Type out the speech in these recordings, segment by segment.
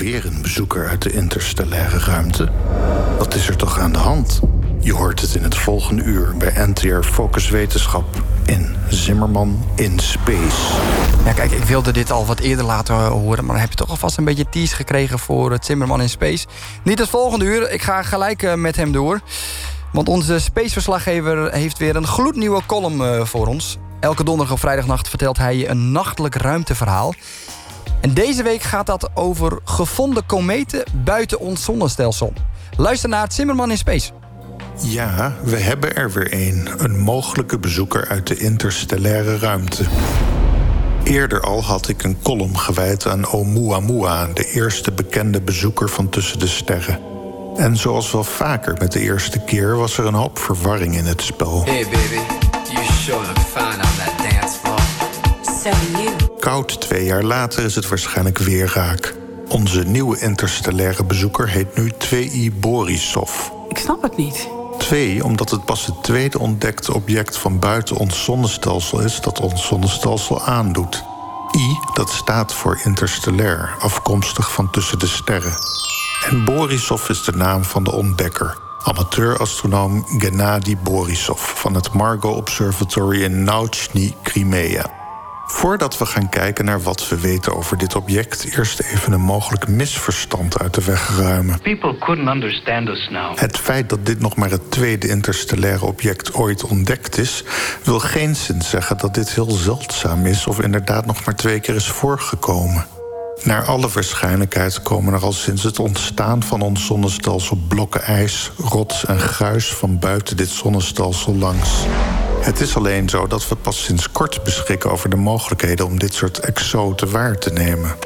Weer een bezoeker uit de interstellaire ruimte. Wat is er toch aan de hand? Je hoort het in het volgende uur bij NTR Focus Wetenschap in Zimmerman in Space. Ja, kijk, ik wilde dit al wat eerder laten horen, maar dan heb je toch alvast een beetje tease gekregen voor het Zimmerman in Space. Niet het volgende uur, ik ga gelijk eh, met hem door. Want onze spaceverslaggever heeft weer een gloednieuwe column eh, voor ons. Elke donderdag of vrijdagnacht vertelt hij je een nachtelijk ruimteverhaal. En deze week gaat dat over gevonden kometen buiten ons zonnestelsel. Luister naar het Zimmerman in Space. Ja, we hebben er weer een. Een mogelijke bezoeker uit de interstellaire ruimte. Eerder al had ik een column gewijd aan Oumuamua... de eerste bekende bezoeker van tussen de sterren. En zoals wel vaker met de eerste keer... was er een hoop verwarring in het spel. Hey baby, you sure look fine on that dance floor. So you. Koud twee jaar later is het waarschijnlijk weer raak. Onze nieuwe interstellaire bezoeker heet nu 2I Borisov. Ik snap het niet. 2 omdat het pas het tweede ontdekte object van buiten ons zonnestelsel is dat ons zonnestelsel aandoet. I, dat staat voor interstellair, afkomstig van tussen de sterren. En Borisov is de naam van de ontdekker, amateur-astronoom Gennady Borisov van het Margo Observatory in Nauchny, Crimea. Voordat we gaan kijken naar wat we weten over dit object, eerst even een mogelijk misverstand uit de weg ruimen. People couldn't understand us now. Het feit dat dit nog maar het tweede interstellaire object ooit ontdekt is, wil geen zin zeggen dat dit heel zeldzaam is of inderdaad nog maar twee keer is voorgekomen. Naar alle waarschijnlijkheid komen er al sinds het ontstaan van ons zonnestelsel blokken ijs, rots en gruis van buiten dit zonnestelsel langs. Het is alleen zo dat we pas sinds kort beschikken over de mogelijkheden om dit soort exoten waar te nemen.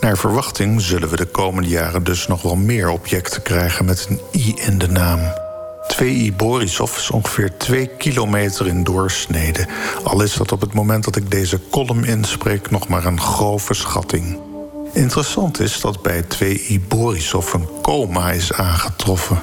Naar verwachting zullen we de komende jaren dus nog wel meer objecten krijgen met een I in de naam. 2I Borisov is ongeveer 2 kilometer in doorsnede. Al is dat op het moment dat ik deze column inspreek nog maar een grove schatting. Interessant is dat bij 2I Borisov een coma is aangetroffen.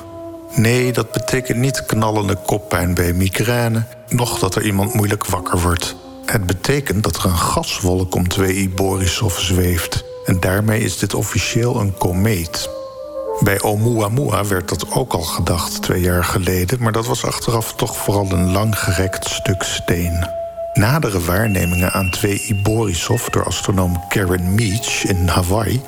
Nee, dat betekent niet knallende koppijn bij migraine, noch dat er iemand moeilijk wakker wordt. Het betekent dat er een gaswolk om 2I Borisov zweeft. En daarmee is dit officieel een komeet. Bij Oumuamua werd dat ook al gedacht twee jaar geleden, maar dat was achteraf toch vooral een langgerekt stuk steen. Nadere waarnemingen aan 2I Borisov door astronoom Karen Meach in Hawaii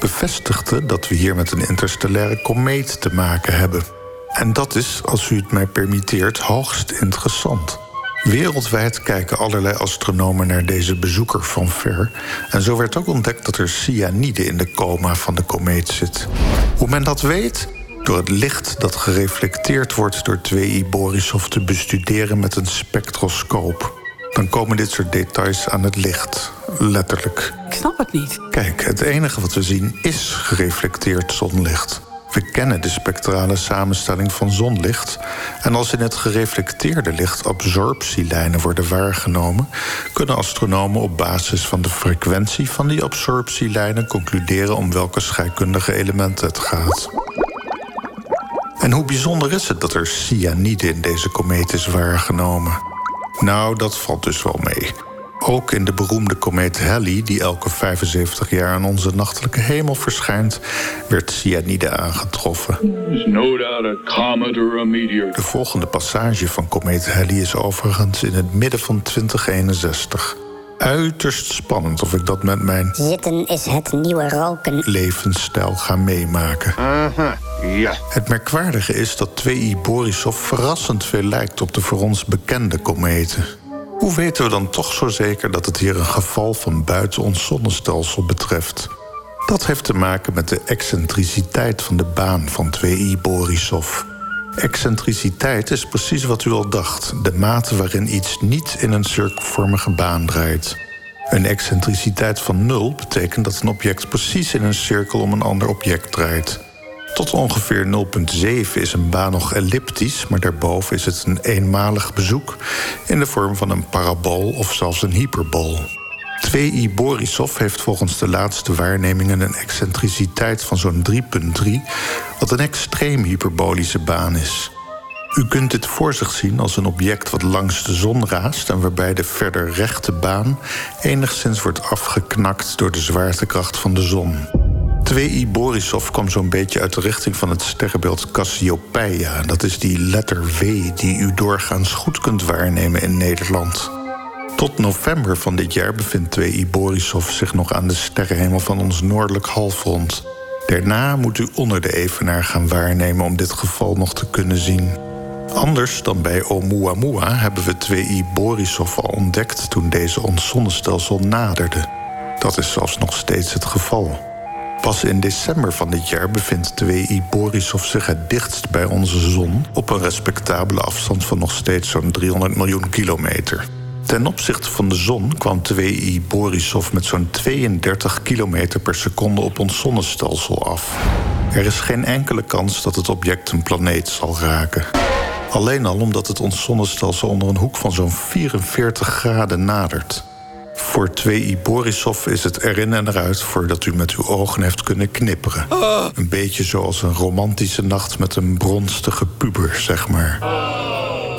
bevestigden dat we hier met een interstellaire komeet te maken hebben. En dat is, als u het mij permitteert, hoogst interessant. Wereldwijd kijken allerlei astronomen naar deze bezoeker van ver. En zo werd ook ontdekt dat er cyanide in de coma van de komeet zit. Hoe men dat weet? Door het licht dat gereflecteerd wordt door 2I Borisov te bestuderen met een spectroscoop. Dan komen dit soort details aan het licht. Letterlijk. Ik snap het niet. Kijk, het enige wat we zien is gereflecteerd zonlicht. We kennen de spectrale samenstelling van zonlicht. En als in het gereflecteerde licht absorptielijnen worden waargenomen, kunnen astronomen op basis van de frequentie van die absorptielijnen concluderen om welke scheikundige elementen het gaat. En hoe bijzonder is het dat er cyanide in deze komeet is waargenomen? Nou, dat valt dus wel mee. Ook in de beroemde komeet Halley, die elke 75 jaar aan onze nachtelijke hemel verschijnt, werd cyanide aangetroffen. No doubt a comet or a meteor. De volgende passage van komeet Halley is overigens in het midden van 2061. Uiterst spannend of ik dat met mijn Zitten is het nieuwe roken. levensstijl ga meemaken. Aha, ja. Het merkwaardige is dat 2I Borisov verrassend veel lijkt op de voor ons bekende kometen. Hoe weten we dan toch zo zeker dat het hier een geval van buiten ons zonnestelsel betreft? Dat heeft te maken met de excentriciteit van de baan van 2I Borisov. Excentriciteit is precies wat u al dacht: de mate waarin iets niet in een cirkelvormige baan draait. Een excentriciteit van nul betekent dat een object precies in een cirkel om een ander object draait. Tot ongeveer 0,7 is een baan nog elliptisch, maar daarboven is het een eenmalig bezoek in de vorm van een parabool of zelfs een hyperbool. 2i Borisov heeft volgens de laatste waarnemingen een excentriciteit van zo'n 3,3, wat een extreem hyperbolische baan is. U kunt dit voor zich zien als een object wat langs de zon raast en waarbij de verder rechte baan enigszins wordt afgeknakt door de zwaartekracht van de zon. 2i Borisov kwam zo'n beetje uit de richting van het sterrenbeeld Cassiopeia. Dat is die letter W die u doorgaans goed kunt waarnemen in Nederland. Tot november van dit jaar bevindt 2i Borisov zich nog aan de sterrenhemel van ons noordelijk halfrond. Daarna moet u onder de evenaar gaan waarnemen om dit geval nog te kunnen zien. Anders dan bij Oumuamua hebben we 2i Borisov al ontdekt toen deze ons zonnestelsel naderde. Dat is zelfs nog steeds het geval. Pas in december van dit jaar bevindt 2i Borisov zich het dichtst bij onze zon op een respectabele afstand van nog steeds zo'n 300 miljoen kilometer. Ten opzichte van de zon kwam 2i Borisov met zo'n 32 kilometer per seconde op ons zonnestelsel af. Er is geen enkele kans dat het object een planeet zal raken. Alleen al omdat het ons zonnestelsel onder een hoek van zo'n 44 graden nadert. Voor 2i Borisov is het erin en eruit voordat u met uw ogen heeft kunnen knipperen. Een beetje zoals een romantische nacht met een bronstige puber, zeg maar.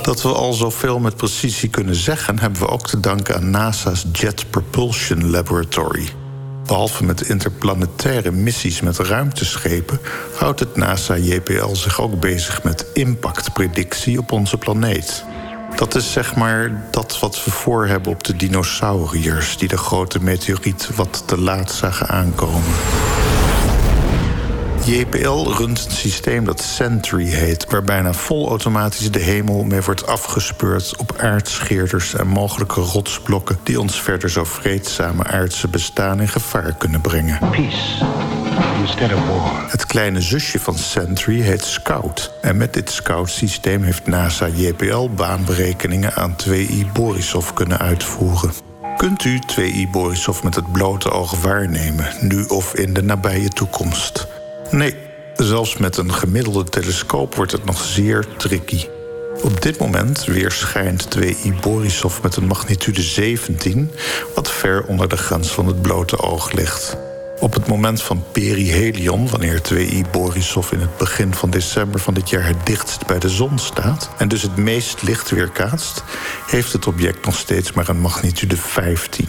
Dat we al zoveel met precisie kunnen zeggen, hebben we ook te danken aan NASA's Jet Propulsion Laboratory. Behalve met interplanetaire missies met ruimteschepen, houdt het NASA-JPL zich ook bezig met impactpredictie op onze planeet. Dat is zeg maar dat wat we voor hebben op de dinosauriërs... die de grote meteoriet wat te laat zagen aankomen. JPL runt een systeem dat Sentry heet... waar bijna volautomatisch de hemel mee wordt afgespeurd... op aardscheerders en mogelijke rotsblokken... die ons verder zo vreedzame aardse bestaan in gevaar kunnen brengen. Peace. Het kleine zusje van Sentry heet Scout. En met dit Scout-systeem heeft NASA JPL baanberekeningen aan 2i Borisov kunnen uitvoeren. Kunt u 2i Borisov met het blote oog waarnemen, nu of in de nabije toekomst? Nee, zelfs met een gemiddelde telescoop wordt het nog zeer tricky. Op dit moment weerschijnt 2i Borisov met een magnitude 17, wat ver onder de grens van het blote oog ligt. Op het moment van perihelion, wanneer 2i Borisov in het begin van december van dit jaar het dichtst bij de zon staat en dus het meest licht weerkaatst, heeft het object nog steeds maar een magnitude 15.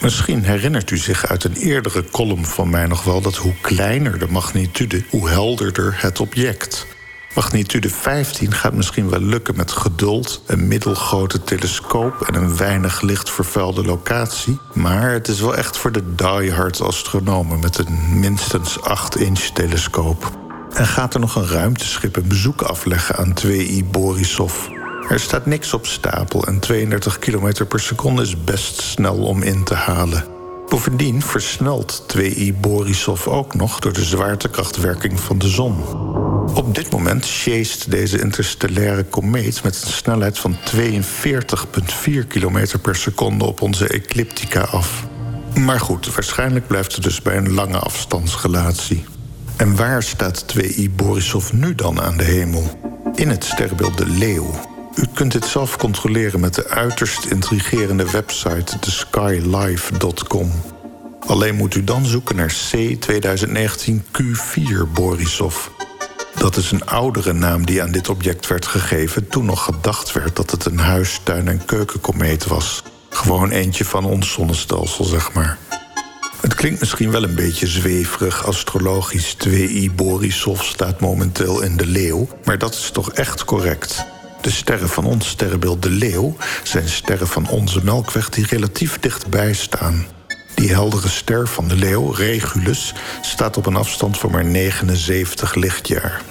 Misschien herinnert u zich uit een eerdere column van mij nog wel dat hoe kleiner de magnitude, hoe helderder het object. Magnitude 15 gaat misschien wel lukken met geduld, een middelgrote telescoop en een weinig licht vervuilde locatie. Maar het is wel echt voor de diehard astronomen met een minstens 8-inch telescoop. En gaat er nog een ruimteschip een bezoek afleggen aan 2i Borisov? Er staat niks op stapel en 32 km per seconde is best snel om in te halen. Bovendien versnelt 2i Borisov ook nog door de zwaartekrachtwerking van de zon. Op dit moment sjeest deze interstellaire komeet met een snelheid van 42,4 km per seconde op onze ecliptica af. Maar goed, waarschijnlijk blijft het dus bij een lange afstandsrelatie. En waar staat 2i Borisov nu dan aan de hemel? In het sterrenbeeld de Leeuw. U kunt dit zelf controleren met de uiterst intrigerende website theskylife.com. Alleen moet u dan zoeken naar C 2019 Q4 Borisov. Dat is een oudere naam die aan dit object werd gegeven toen nog gedacht werd dat het een huis, tuin en keukenkomeet was. Gewoon eentje van ons zonnestelsel, zeg maar. Het klinkt misschien wel een beetje zweverig astrologisch. 2i Borisov staat momenteel in de leeuw, maar dat is toch echt correct. De sterren van ons sterrenbeeld de leeuw zijn sterren van onze melkweg die relatief dichtbij staan. Die heldere ster van de leeuw, Regulus, staat op een afstand van maar 79 lichtjaar.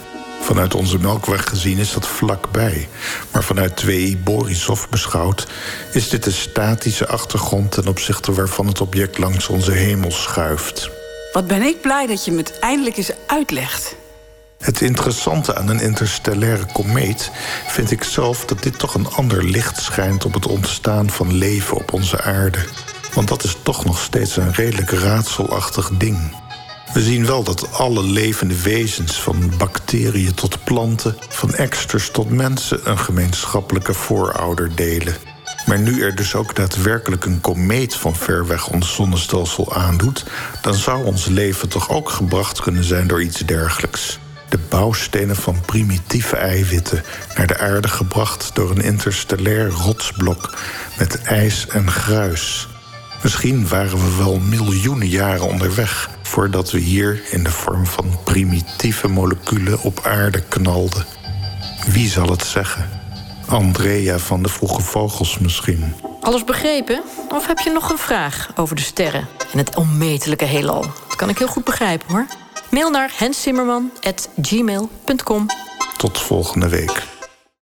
Vanuit onze melkweg gezien is dat vlakbij. Maar vanuit 2i Borisov beschouwd is dit een statische achtergrond ten opzichte waarvan het object langs onze hemel schuift. Wat ben ik blij dat je me het eindelijk eens uitlegt. Het interessante aan een interstellaire komeet vind ik zelf dat dit toch een ander licht schijnt op het ontstaan van leven op onze aarde. Want dat is toch nog steeds een redelijk raadselachtig ding. We zien wel dat alle levende wezens, van bacteriën tot planten, van eksters tot mensen, een gemeenschappelijke voorouder delen. Maar nu er dus ook daadwerkelijk een komeet van ver weg ons zonnestelsel aandoet, dan zou ons leven toch ook gebracht kunnen zijn door iets dergelijks. De bouwstenen van primitieve eiwitten naar de aarde gebracht door een interstellair rotsblok met ijs en gruis. Misschien waren we wel miljoenen jaren onderweg voordat we hier in de vorm van primitieve moleculen op aarde knalden. Wie zal het zeggen? Andrea van de Vroege Vogels misschien. Alles begrepen? Of heb je nog een vraag over de sterren en het onmetelijke heelal? Dat kan ik heel goed begrijpen hoor. Mail naar henszimmerman.gmail.com Tot volgende week.